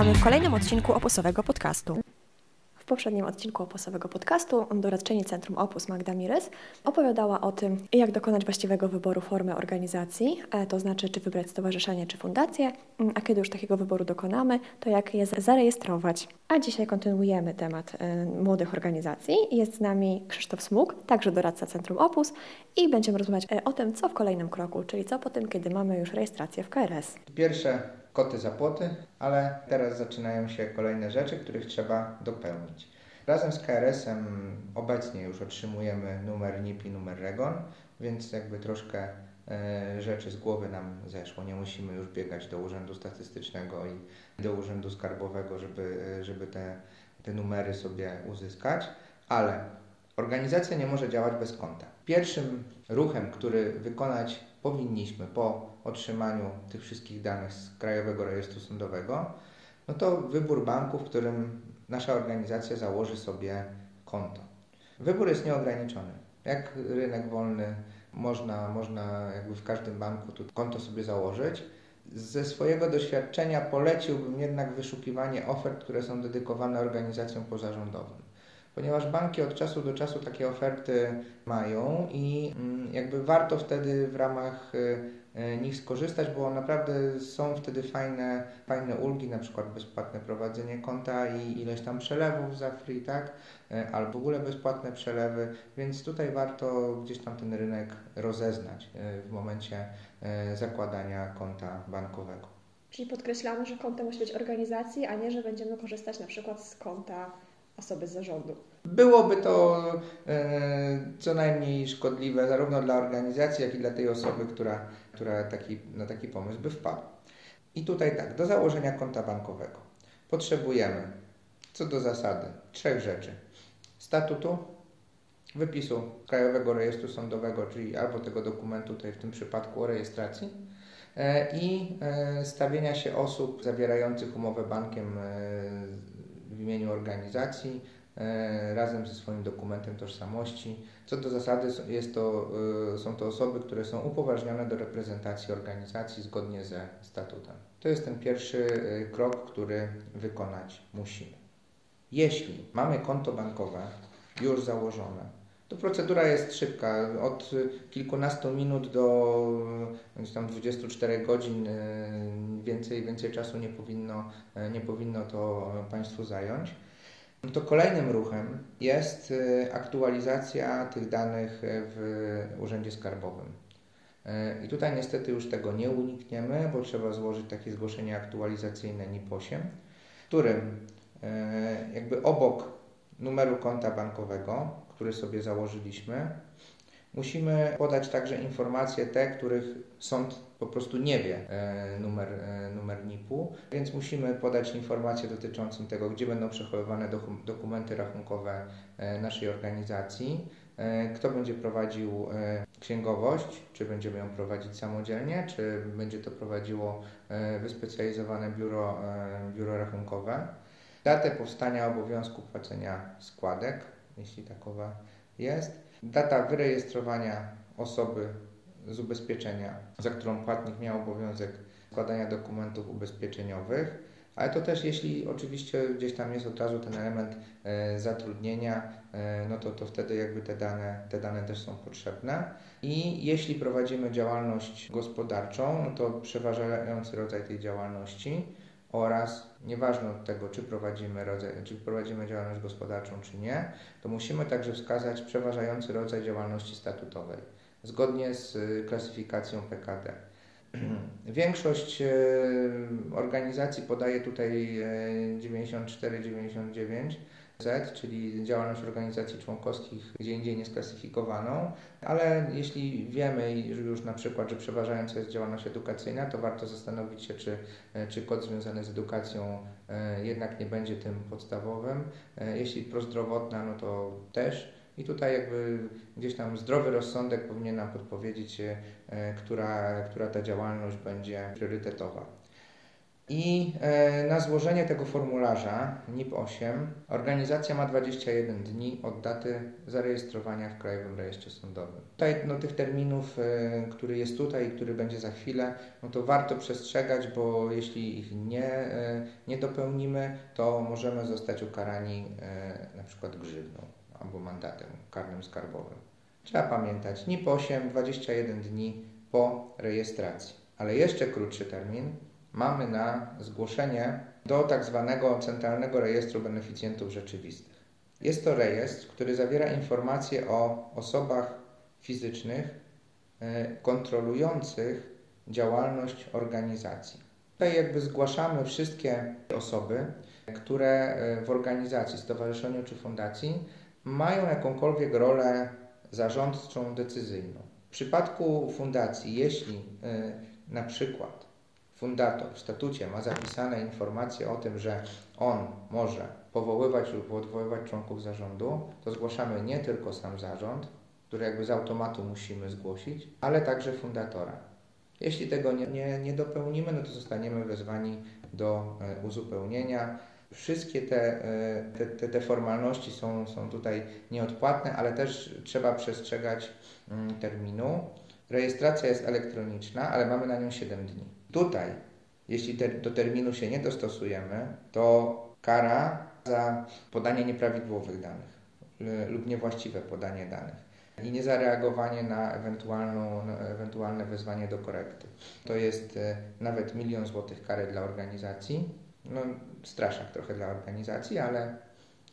Witamy w kolejnym odcinku Opusowego Podcastu. W poprzednim odcinku Opusowego Podcastu doradczyni Centrum Opus Magda Mires opowiadała o tym, jak dokonać właściwego wyboru formy organizacji, e, to znaczy czy wybrać stowarzyszenie czy fundację, mm, a kiedy już takiego wyboru dokonamy, to jak je zarejestrować. A dzisiaj kontynuujemy temat e, młodych organizacji. Jest z nami Krzysztof Smuk, także doradca Centrum Opus i będziemy rozmawiać e, o tym, co w kolejnym kroku, czyli co po tym, kiedy mamy już rejestrację w KRS. Pierwsze koty za płoty, ale teraz zaczynają się kolejne rzeczy, których trzeba dopełnić. Razem z KRS-em obecnie już otrzymujemy numer NIP i numer REGON, więc jakby troszkę e, rzeczy z głowy nam zeszło. Nie musimy już biegać do Urzędu Statystycznego i do Urzędu Skarbowego, żeby, e, żeby te, te numery sobie uzyskać, ale organizacja nie może działać bez konta. Pierwszym ruchem, który wykonać powinniśmy po otrzymaniu tych wszystkich danych z Krajowego Rejestru Sądowego, no to wybór banku, w którym nasza organizacja założy sobie konto. Wybór jest nieograniczony. Jak rynek wolny, można, można jakby w każdym banku tu konto sobie założyć. Ze swojego doświadczenia poleciłbym jednak wyszukiwanie ofert, które są dedykowane organizacjom pozarządowym ponieważ banki od czasu do czasu takie oferty mają i mm, jakby warto wtedy w ramach y, nich skorzystać, bo naprawdę są wtedy fajne, fajne ulgi, na przykład bezpłatne prowadzenie konta i ileś tam przelewów za free, tak? Y, albo w ogóle bezpłatne przelewy, więc tutaj warto gdzieś tam ten rynek rozeznać w momencie zakładania konta bankowego. Czyli podkreślamy, że konto musi być organizacji, a nie, że będziemy korzystać na przykład z konta osoby z zarządu. Byłoby to e, co najmniej szkodliwe zarówno dla organizacji, jak i dla tej osoby, która, która taki, na taki pomysł by wpadła. I tutaj tak, do założenia konta bankowego potrzebujemy co do zasady trzech rzeczy. Statutu, wypisu Krajowego Rejestru Sądowego, czyli albo tego dokumentu, tutaj w tym przypadku o rejestracji, e, i e, stawienia się osób zawierających umowę bankiem w imieniu organizacji e, razem ze swoim dokumentem tożsamości. Co do zasady jest to, e, są to osoby, które są upoważnione do reprezentacji organizacji zgodnie ze statutem. To jest ten pierwszy e, krok, który wykonać musimy. Jeśli mamy konto bankowe już założone, to procedura jest szybka. Od kilkunastu minut do tam 24 godzin więcej, więcej czasu nie powinno, nie powinno to Państwu zająć. To kolejnym ruchem jest aktualizacja tych danych w Urzędzie Skarbowym. I tutaj niestety już tego nie unikniemy, bo trzeba złożyć takie zgłoszenie aktualizacyjne NIP-8, w którym jakby obok numeru konta bankowego który sobie założyliśmy. Musimy podać także informacje te, których sąd po prostu nie wie e, numer, e, numer NIP-u, więc musimy podać informacje dotyczące tego, gdzie będą przechowywane dokumenty rachunkowe e, naszej organizacji, kto będzie prowadził księgowość, czy będziemy ją prowadzić samodzielnie, czy będzie to prowadziło wyspecjalizowane biuro, biuro rachunkowe, datę powstania obowiązku płacenia składek, jeśli takowa jest. Data wyrejestrowania osoby z ubezpieczenia, za którą płatnik miał obowiązek składania dokumentów ubezpieczeniowych, ale to też jeśli oczywiście gdzieś tam jest od razu ten element e, zatrudnienia, e, no to, to wtedy jakby te dane, te dane też są potrzebne. I jeśli prowadzimy działalność gospodarczą, no to przeważający rodzaj tej działalności oraz nieważne od tego, czy prowadzimy, rodzaj, czy prowadzimy działalność gospodarczą, czy nie, to musimy także wskazać przeważający rodzaj działalności statutowej zgodnie z y, klasyfikacją PKD. Większość y, organizacji podaje tutaj 94-99 y, Z, czyli działalność organizacji członkowskich gdzie indziej niesklasyfikowaną, ale jeśli wiemy już na przykład, że przeważająca jest działalność edukacyjna, to warto zastanowić się, czy, czy kod związany z edukacją e, jednak nie będzie tym podstawowym. E, jeśli prozdrowotna, no to też. I tutaj jakby gdzieś tam zdrowy rozsądek powinien nam podpowiedzieć, e, która, która ta działalność będzie priorytetowa. I e, na złożenie tego formularza NIP-8 organizacja ma 21 dni od daty zarejestrowania w Krajowym Rejestrze Sądowym. Tutaj no, tych terminów, e, który jest tutaj i który będzie za chwilę, no to warto przestrzegać, bo jeśli ich nie, e, nie dopełnimy, to możemy zostać ukarani na przykład grzywną albo mandatem karnym skarbowym. Trzeba pamiętać, NIP-8 21 dni po rejestracji, ale jeszcze krótszy termin mamy na zgłoszenie do tak zwanego Centralnego Rejestru Beneficjentów Rzeczywistych. Jest to rejestr, który zawiera informacje o osobach fizycznych e, kontrolujących działalność organizacji. Tutaj jakby zgłaszamy wszystkie osoby, które e, w organizacji, stowarzyszeniu czy fundacji mają jakąkolwiek rolę zarządczą, decyzyjną. W przypadku fundacji, jeśli e, na przykład fundator w statucie ma zapisane informacje o tym, że on może powoływać lub odwoływać członków zarządu, to zgłaszamy nie tylko sam zarząd, który jakby z automatu musimy zgłosić, ale także fundatora. Jeśli tego nie, nie, nie dopełnimy, no to zostaniemy wezwani do e, uzupełnienia. Wszystkie te, e, te, te, te formalności są, są tutaj nieodpłatne, ale też trzeba przestrzegać mm, terminu. Rejestracja jest elektroniczna, ale mamy na nią 7 dni. Tutaj, jeśli do terminu się nie dostosujemy, to kara za podanie nieprawidłowych danych lub niewłaściwe podanie danych i niezareagowanie na, ewentualną, ewentualne wezwanie do korekty. To jest e, nawet milion złotych kary dla organizacji. No, straszak trochę dla organizacji, ale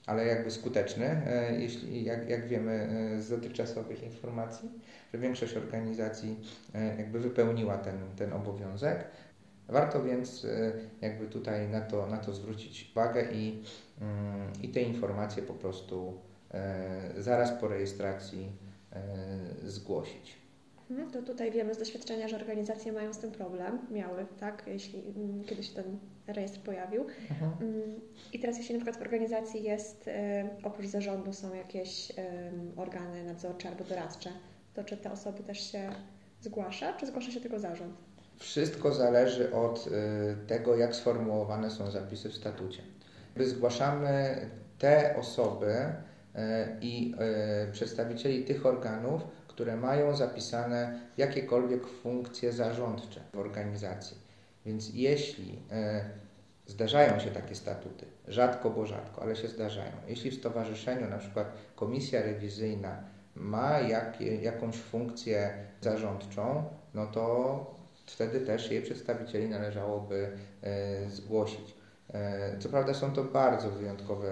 ale jakby skuteczny, e, jeśli, jak, jak wiemy e, z dotychczasowych informacji, że większość organizacji e, jakby wypełniła ten, ten obowiązek. Warto więc jakby tutaj na to, na to zwrócić uwagę i, mm, i te informacje po prostu zaraz po rejestracji zgłosić. Mhm, to tutaj wiemy z doświadczenia, że organizacje mają z tym problem, miały, tak, jeśli mm, kiedyś ten rejestr pojawił. Mhm. Mm, I teraz jeśli na przykład w organizacji jest, y, oprócz zarządu są jakieś organy nadzorcze albo doradcze, to czy te osoby też się zgłasza, czy zgłasza się tylko zarząd? Wszystko zależy od y, tego, jak sformułowane są zapisy w statucie. My zgłaszamy te osoby y, i przedstawicieli tych organów, które mają zapisane jakiekolwiek funkcje zarządcze w organizacji. Więc jeśli e, zdarzają się takie statuty, rzadko, bo rzadko, ale się zdarzają, jeśli w stowarzyszeniu na przykład komisja rewizyjna ma jak, jakąś funkcję zarządczą, no to wtedy też jej przedstawicieli należałoby e, zgłosić. E, co prawda są to bardzo wyjątkowe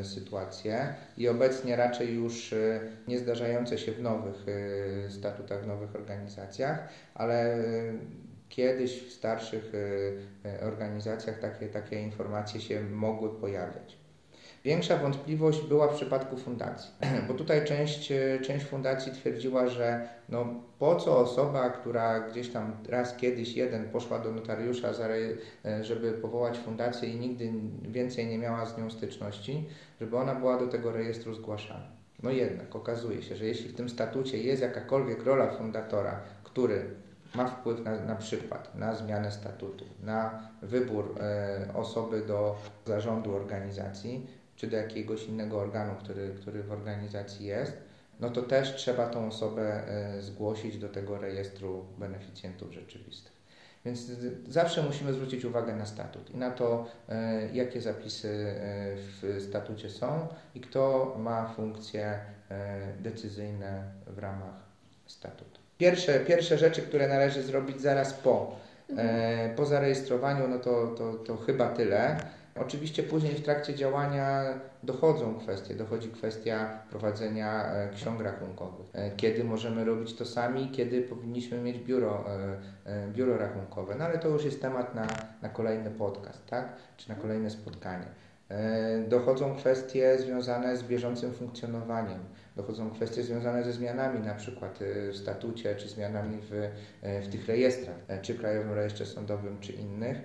e, sytuacje i obecnie raczej już e, nie zdarzające się w nowych statutach, w nowych organizacjach, ale kiedyś w starszych organizacjach takie, takie informacje się mogły pojawiać. Większa wątpliwość była w przypadku fundacji, bo tutaj część, część fundacji twierdziła, że no po co osoba, która gdzieś tam raz kiedyś jeden poszła do notariusza, żeby powołać fundację i nigdy więcej nie miała z nią styczności, żeby ona była do tego rejestru zgłaszana. No jednak okazuje się, że jeśli w tym statucie jest jakakolwiek rola fundatora, który ma wpływ na, na przykład na zmianę statutu, na wybór e, osoby do zarządu organizacji, czy do jakiegoś innego organu, który, który w organizacji jest, no to też trzeba tą osobę e, zgłosić do tego rejestru beneficjentów rzeczywistych. Więc zawsze musimy zwrócić uwagę na statut i na to, e, jakie zapisy e, w statucie są i kto ma funkcje decyzyjne w ramach statutu. Pierwsze, pierwsze rzeczy, które należy zrobić zaraz po, po zarejestrowaniu, no to, to, to chyba tyle. Oczywiście później w trakcie działania dochodzą kwestie, dochodzi kwestia prowadzenia e, ksiąg rachunkowych. E, kiedy możemy robić to sami, kiedy powinniśmy mieć biuro, e, biuro rachunkowe. No ale to już jest temat na, na kolejny podcast, tak? Czy na kolejne spotkanie. Dochodzą kwestie związane z bieżącym funkcjonowaniem, dochodzą kwestie związane ze zmianami na przykład w statucie, czy zmianami w, w tych rejestrach, czy Krajowym Rejestrze Sądowym, czy innych.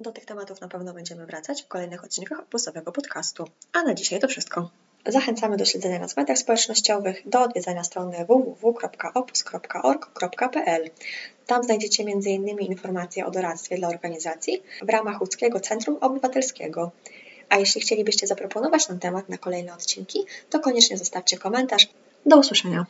Do tych tematów na pewno będziemy wracać w kolejnych odcinkach opusowego podcastu. A na dzisiaj to wszystko. Zachęcamy do śledzenia nas w mediach społecznościowych, do odwiedzania strony www.opus.org.pl. Tam znajdziecie m.in. informacje o doradztwie dla organizacji w ramach Łódzkiego Centrum Obywatelskiego. A jeśli chcielibyście zaproponować nam temat na kolejne odcinki, to koniecznie zostawcie komentarz. Do usłyszenia.